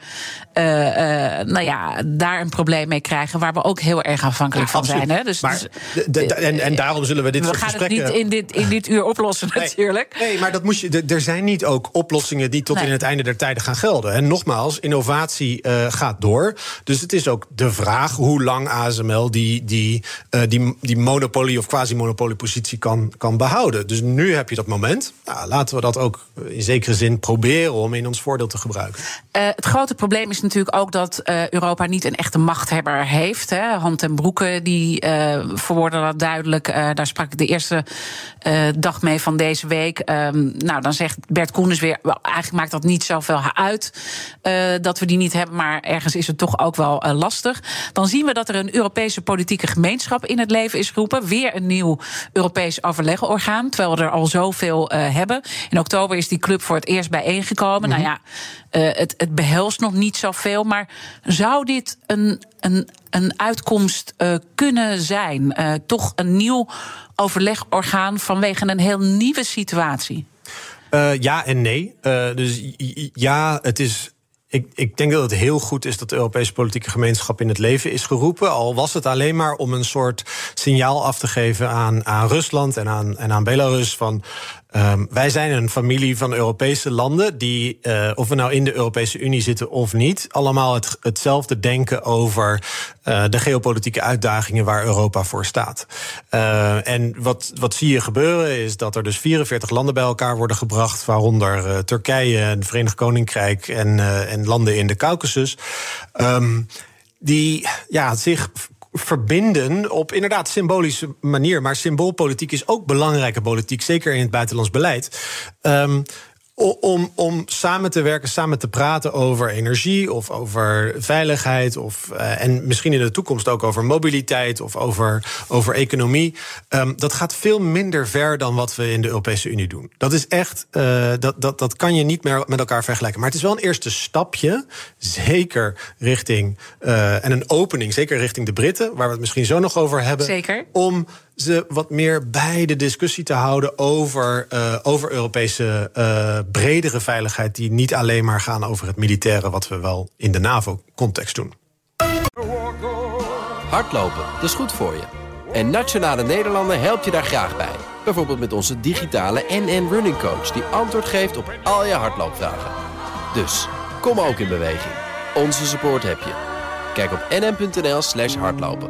eh, eh, nou ja, daar een probleem mee krijgen, waar we ook heel erg afhankelijk van Absoluut. zijn. Hè? Dus, maar, dus, de- de- en, en daarom zullen we dit we soort gaan het gesprekken... niet in dit, in dit uur oplossen, Nee. natuurlijk. Nee, maar dat moest je, er zijn niet ook oplossingen die tot Nee. in het einde der tijden gaan gelden. En nogmaals, innovatie eh, gaat door. Dus het is ook de vraag hoe lang ASML die, die, eh, die, die monopolie of quasi-monopoliepositie kan, kan behouden. Dus nu heb je dat moment. Nou, laten we dat ook in zekere zin proberen om in ons voordeel te gebruiken. Eh, het grote probleem is natuurlijk ook dat eh, Europa niet een echte machthebber heeft. Hè. Hand en Broeken die verwoorden dat duidelijk. Daar sprak ik de eerste dag mee van deze week. Ehm, nou, dan zegt Bert Koenders weer... eigenlijk maakt dat niet zoveel uit dat we die niet hebben... maar ergens is het toch ook wel lastig. Dan zien we dat er een Europese politieke gemeenschap in het leven is geroepen. Weer een nieuw Europees overlegorgaan, terwijl we er al zoveel eh, hebben. In oktober is die club voor het eerst bijeengekomen. Nou ja, eh, het, het behelst nog niet zoveel. Maar zou dit een, een, een uitkomst eh, kunnen zijn? Eh, toch een nieuw overlegorgaan vanwege een heel nieuwe situatie? Eh, ja en nee. Eh, dus ja, het is. Ik, ik denk dat het heel goed is dat de Europese politieke gemeenschap in het leven is geroepen. Al was het alleen maar om een soort signaal af te geven aan, aan Rusland en aan, en aan Belarus. Van ehm, wij zijn een familie van Europese landen die, eh, of we nou in de Europese Unie zitten of niet, allemaal het, hetzelfde denken over eh, de geopolitieke uitdagingen waar Europa voor staat. Eh, en wat, wat zie je gebeuren is dat er dus 44 landen bij elkaar worden gebracht, waaronder Turkije, het Verenigd Koninkrijk en, en landen in de Caucasus. Ehm, die ja, zich verbinden op inderdaad symbolische manier. Maar symboolpolitiek is ook belangrijke politiek, zeker in het buitenlands beleid. Ehm, om, om samen te werken, samen te praten over energie of over veiligheid. Of, eh, en misschien in de toekomst ook over mobiliteit of over, over economie. Ehm, dat gaat veel minder ver dan wat we in de Europese Unie doen. Dat is echt, eh, dat, dat, dat kan je niet meer met elkaar vergelijken. Maar het is wel een eerste stapje, zeker richting. eh, en een opening, zeker richting de Britten, waar we het misschien zo nog over hebben. Zeker. Om ze wat meer bij de discussie te houden over, eh, over Europese eh, bredere veiligheid. Die niet alleen maar gaan over het militaire, wat we wel in de NAVO-context doen. Hardlopen, dat is goed voor je. En Nationale Nederlanden helpt je daar graag bij. Bijvoorbeeld met onze digitale NN Running Coach... die antwoord geeft op al je hardloopvragen. Dus, kom ook in beweging. Onze support heb je. Kijk op nn.nl slash hardlopen.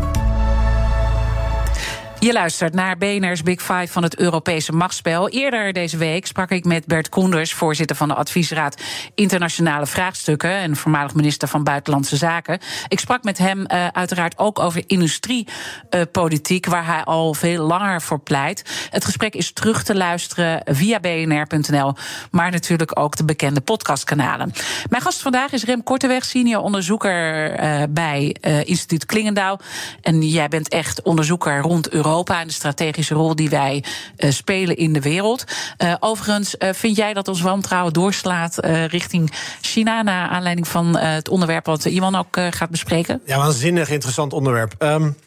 Je luistert naar BNR's Big Five van het Europese machtsspel. Eerder deze week sprak ik met Bert Koenders, voorzitter van de Adviesraad Internationale Vraagstukken en voormalig minister van Buitenlandse Zaken. Ik sprak met hem uh, uiteraard ook over industriepolitiek, waar hij al veel langer voor pleit. Het gesprek is terug te luisteren via bnr.nl, maar natuurlijk ook de bekende podcastkanalen. Mijn gast vandaag is Rem Korteweg, senior onderzoeker uh, bij Instituut Klingendaal. En jij bent echt onderzoeker rond Europa. Europa en de strategische rol die wij uh, spelen in de wereld. Uh, overigens, uh, vind jij dat ons wantrouwen doorslaat richting China... naar aanleiding van het onderwerp wat Iwan ook gaat bespreken? Ja, waanzinnig interessant onderwerp. Um,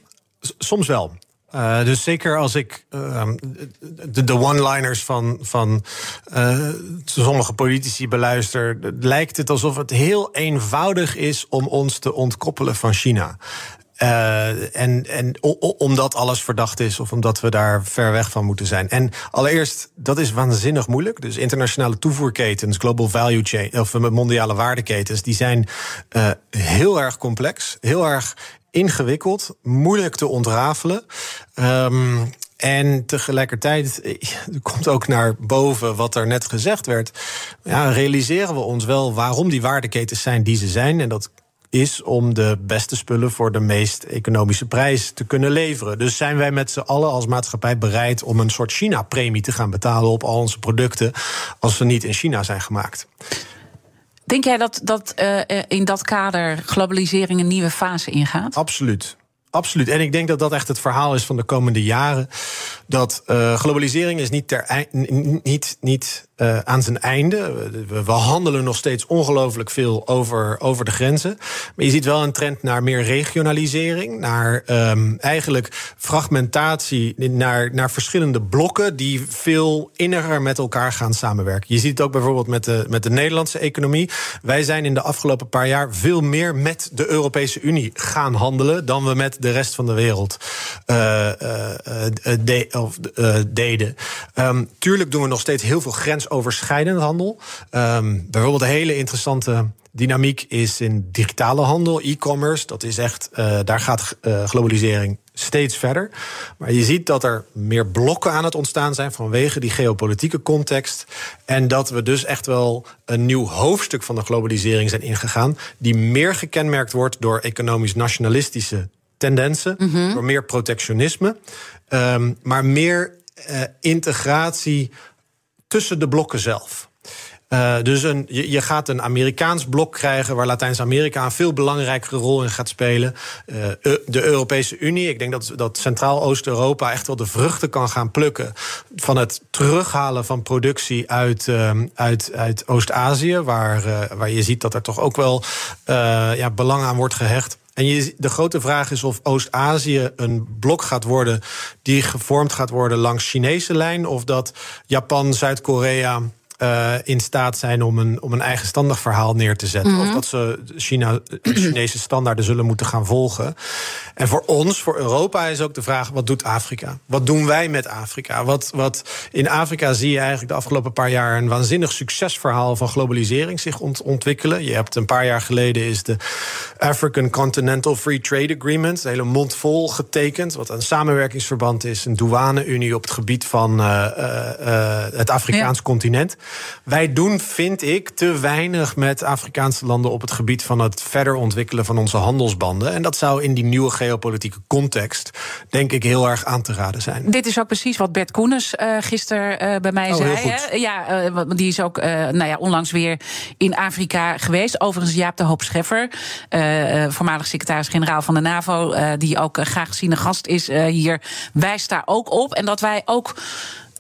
soms wel. Dus zeker als ik uh, de, one-liners van, van sommige politici beluister, lijkt het alsof het heel eenvoudig is om ons te ontkoppelen van China. Uh, en en omdat alles verdacht is of omdat we daar ver weg van moeten zijn. En allereerst, dat is waanzinnig moeilijk. Dus internationale toevoerketens, global value chain, of mondiale waardeketens, die zijn uh, heel erg complex, heel erg ingewikkeld, moeilijk te ontrafelen. Um, en tegelijkertijd [laughs] er komt ook naar boven wat er net gezegd werd. Ja, realiseren we ons wel waarom die waardeketens zijn die ze zijn. En dat is om de beste spullen voor de meest economische prijs te kunnen leveren. Dus zijn wij met z'n allen als maatschappij bereid om een soort China-premie te gaan betalen op al onze producten als ze niet in China zijn gemaakt? Denk jij dat, dat uh, in dat kader globalisering een nieuwe fase ingaat? Absoluut. Absoluut. En ik denk dat dat echt het verhaal is van de komende jaren. Dat uh, globalisering is niet, ter, niet, niet uh, aan zijn einde. We, we handelen nog steeds ongelooflijk veel over, over de grenzen. Maar je ziet wel een trend naar meer regionalisering. Naar um, eigenlijk fragmentatie. Naar, naar verschillende blokken die veel inniger met elkaar gaan samenwerken. Je ziet het ook bijvoorbeeld met de, met de Nederlandse economie. Wij zijn in de afgelopen paar jaar veel meer met de Europese Unie gaan handelen. dan we met de rest van de wereld uh, uh, de, of, deden. Um, tuurlijk doen we nog steeds heel veel grens grensoverschrijdende handel. Um, bijvoorbeeld een hele interessante dynamiek is in digitale handel, e-commerce. Dat is echt, uh, daar gaat uh, globalisering steeds verder. Maar je ziet dat er meer blokken aan het ontstaan zijn vanwege die geopolitieke context. En dat we dus echt wel een nieuw hoofdstuk van de globalisering zijn ingegaan. Die meer gekenmerkt wordt door economisch nationalistische tendensen, mm -hmm. door meer protectionisme, um, maar meer uh, integratie tussen de blokken zelf. Uh, dus een, je, je, gaat een Amerikaans blok krijgen waar Latijns-Amerika een veel belangrijkere rol in gaat spelen. Uh, de Europese Unie, ik denk dat, dat Centraal-Oost-Europa echt wel de vruchten kan gaan plukken van het terughalen van productie uit, uh, uit, uit Oost-Azië, waar, waar je ziet dat er toch ook wel ja, belang aan wordt gehecht. En de grote vraag is of Oost-Azië een blok gaat worden die gevormd gaat worden langs Chinese lijn, of dat Japan, Zuid-Korea uh, in staat zijn om een, om een eigenstandig verhaal neer te zetten. Mm -hmm. Of dat ze China, [clears throat] Chinese standaarden zullen moeten gaan volgen. En voor ons, voor Europa, is ook de vraag: wat doet Afrika? Wat doen wij met Afrika? Wat, wat in Afrika zie je eigenlijk de afgelopen paar jaar een waanzinnig succesverhaal van globalisering zich ont ontwikkelen. Je hebt een paar jaar geleden is de African Continental Free Trade Agreement, een hele mond vol getekend, wat een samenwerkingsverband is, een douane-unie op het gebied van uh, uh, het Afrikaans ja. continent. Wij doen, vind ik, te weinig met Afrikaanse landen op het gebied van het verder ontwikkelen van onze handelsbanden. En dat zou in die nieuwe geopolitieke context, denk ik, heel erg aan te raden zijn. Dit is ook precies wat Bert Koenens uh, gisteren uh, bij mij oh, zei. Hè? Ja, uh, die is ook nou ja, onlangs weer in Afrika geweest. Overigens Jaap de Hoop Scheffer, voormalig secretaris-generaal van de NAVO, die ook graag gezien een gast is hier, wijst daar ook op. En dat wij ook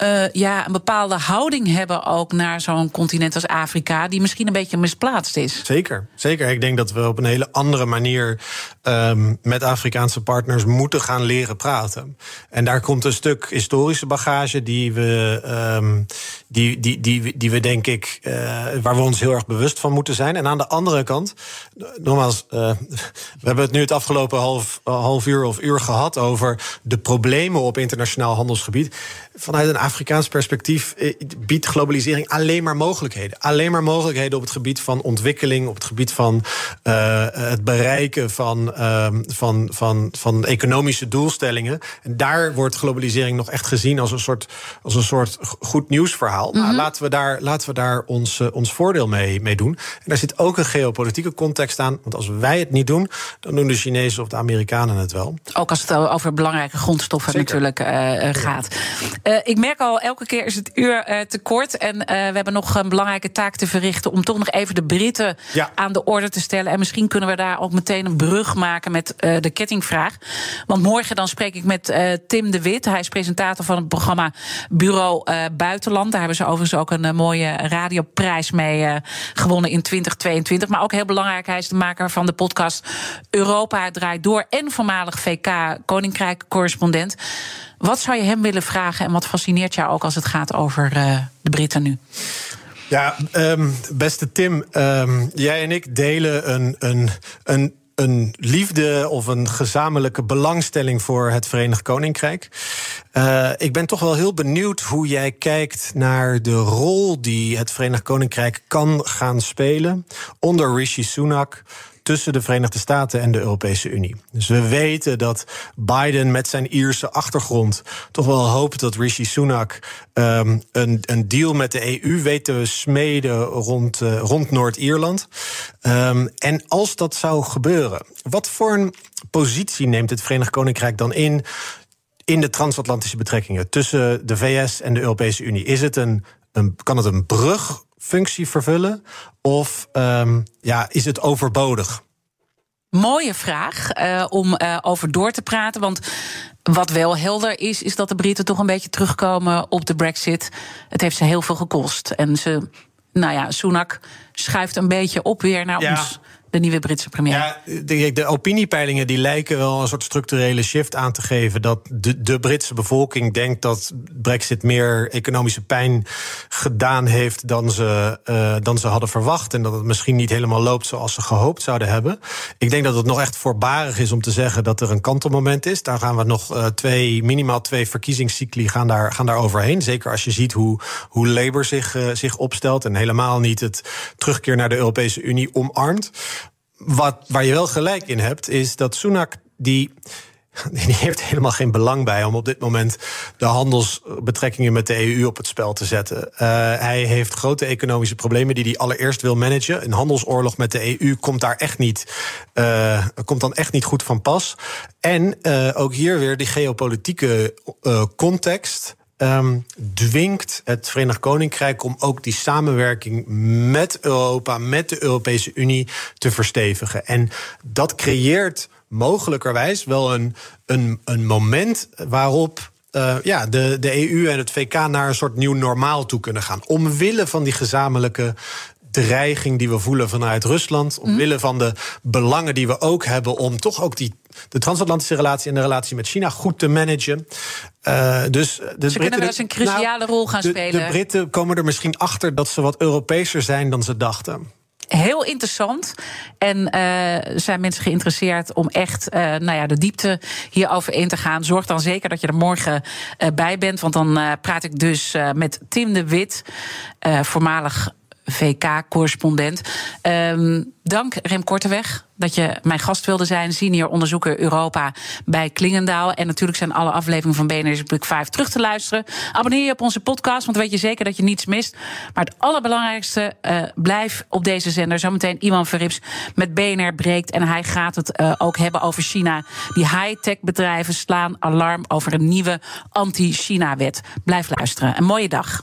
uh, ja, een bepaalde houding hebben ook naar zo'n continent als Afrika, die misschien een beetje misplaatst is. Zeker, zeker. Ik denk dat we op een hele andere manier um, met Afrikaanse partners moeten gaan leren praten. En daar komt een stuk historische bagage die we, die, die, die, die we denk ik, uh, waar we ons heel erg bewust van moeten zijn. En aan de andere kant, nogmaals, uh, we hebben het nu het afgelopen half, half uur of uur gehad over de problemen op internationaal handelsgebied. Vanuit een Afrikaans perspectief biedt globalisering alleen maar mogelijkheden. Alleen maar mogelijkheden op het gebied van ontwikkeling, op het gebied van uh, het bereiken van, uh, van, van, van economische doelstellingen. En daar wordt globalisering nog echt gezien als een soort, als een soort goed nieuwsverhaal. Mm -hmm. nou, laten we daar, laten we daar ons, uh, ons voordeel mee, mee doen. En daar zit ook een geopolitieke context aan. Want als wij het niet doen, dan doen de Chinezen of de Amerikanen het wel. Ook als het over belangrijke grondstoffen Zeker. natuurlijk gaat. Uh, ik merk al, elke keer is het uur uh, te kort. En uh, we hebben nog een belangrijke taak te verrichten. om toch nog even de Britten ja. aan de orde te stellen. En misschien kunnen we daar ook meteen een brug maken met de kettingvraag. Want morgen dan spreek ik met Tim de Wit. Hij is presentator van het programma Bureau Buitenland. Daar hebben ze overigens ook een mooie radioprijs mee gewonnen in 2022. Maar ook heel belangrijk, hij is de maker van de podcast Europa draait door. en voormalig VK Koninkrijk correspondent. Wat zou je hem willen vragen en wat fascineert jou ook als het gaat over uh, de Britten nu? Ja, um, beste Tim, um, jij en ik delen een, een, een een liefde of een gezamenlijke belangstelling voor het Verenigd Koninkrijk. Uh, ik ben toch wel heel benieuwd hoe jij kijkt naar de rol die het Verenigd Koninkrijk kan gaan spelen onder Rishi Sunak tussen de Verenigde Staten en de Europese Unie. Dus we weten dat Biden met zijn Ierse achtergrond toch wel hoopt dat Rishi Sunak um, een, een deal met de EU weet te smeden rond, uh, rond Noord-Ierland. Um, en als dat zou gebeuren, wat voor een positie neemt het Verenigd Koninkrijk dan in? In de transatlantische betrekkingen tussen de VS en de Europese Unie. Is het een, een kan het een brugfunctie vervullen? Of um, ja, is het overbodig? Mooie vraag uh, om uh, over door te praten. Want wat wel helder is, is dat de Britten toch een beetje terugkomen op de Brexit. Het heeft ze heel veel gekost. En ze, nou ja, Sunak schuift een beetje op weer naar ja. ons de nieuwe Britse premier. Ja, de, de, opiniepeilingen die lijken wel een soort structurele shift aan te geven. Dat de, de Britse bevolking denkt dat Brexit meer economische pijn gedaan heeft dan ze, uh, dan ze hadden verwacht. En dat het misschien niet helemaal loopt zoals ze gehoopt zouden hebben. Ik denk dat het nog echt voorbarig is om te zeggen dat er een kantelmoment is. Daar gaan we nog uh, twee, minimaal twee verkiezingscycli gaan daar, gaan daar overheen. Zeker als je ziet hoe, hoe Labour zich, uh, zich opstelt. En helemaal niet het terugkeer naar de Europese Unie omarmt wat, waar je wel gelijk in hebt, is dat Sunak die. Die heeft helemaal geen belang bij om op dit moment de handelsbetrekkingen met de EU op het spel te zetten. Uh, hij heeft grote economische problemen die hij allereerst wil managen. Een handelsoorlog met de EU komt daar echt niet, uh, komt dan echt niet goed van pas. En uh, ook hier weer die geopolitieke context. Um, dwingt het Verenigd Koninkrijk om ook die samenwerking met Europa, met de Europese Unie te verstevigen. En dat creëert mogelijkerwijs wel een, een, een moment waarop uh, ja, de, de EU en het VK naar een soort nieuw normaal toe kunnen gaan. Omwille van die gezamenlijke dreiging die we voelen vanuit Rusland. Omwille van de belangen die we ook hebben om toch ook die de transatlantische relatie en de relatie met China goed te managen. Uh, dus de ze Britten, kunnen wel eens een cruciale nou, rol gaan de, spelen. De Britten komen er misschien achter dat ze wat Europeeser zijn dan ze dachten heel interessant. En uh, zijn mensen geïnteresseerd om echt uh, nou ja, de diepte hierover in te gaan? Zorg dan zeker dat je er morgen bij bent. Want dan praat ik dus met Tim de Wit, voormalig VK-correspondent. Um, dank Rem Korteweg dat je mijn gast wilde zijn. Senior onderzoeker Europa bij Klingendaal. En natuurlijk zijn alle afleveringen van BNR's Public 5 terug te luisteren. Abonneer je op onze podcast, want dan weet je zeker dat je niets mist. Maar het allerbelangrijkste, uh, blijf op deze zender. Zometeen Iman Verrips met BNR breekt. En hij gaat het uh, ook hebben over China. Die high-tech bedrijven slaan alarm over een nieuwe anti-China-wet. Blijf luisteren. Een mooie dag.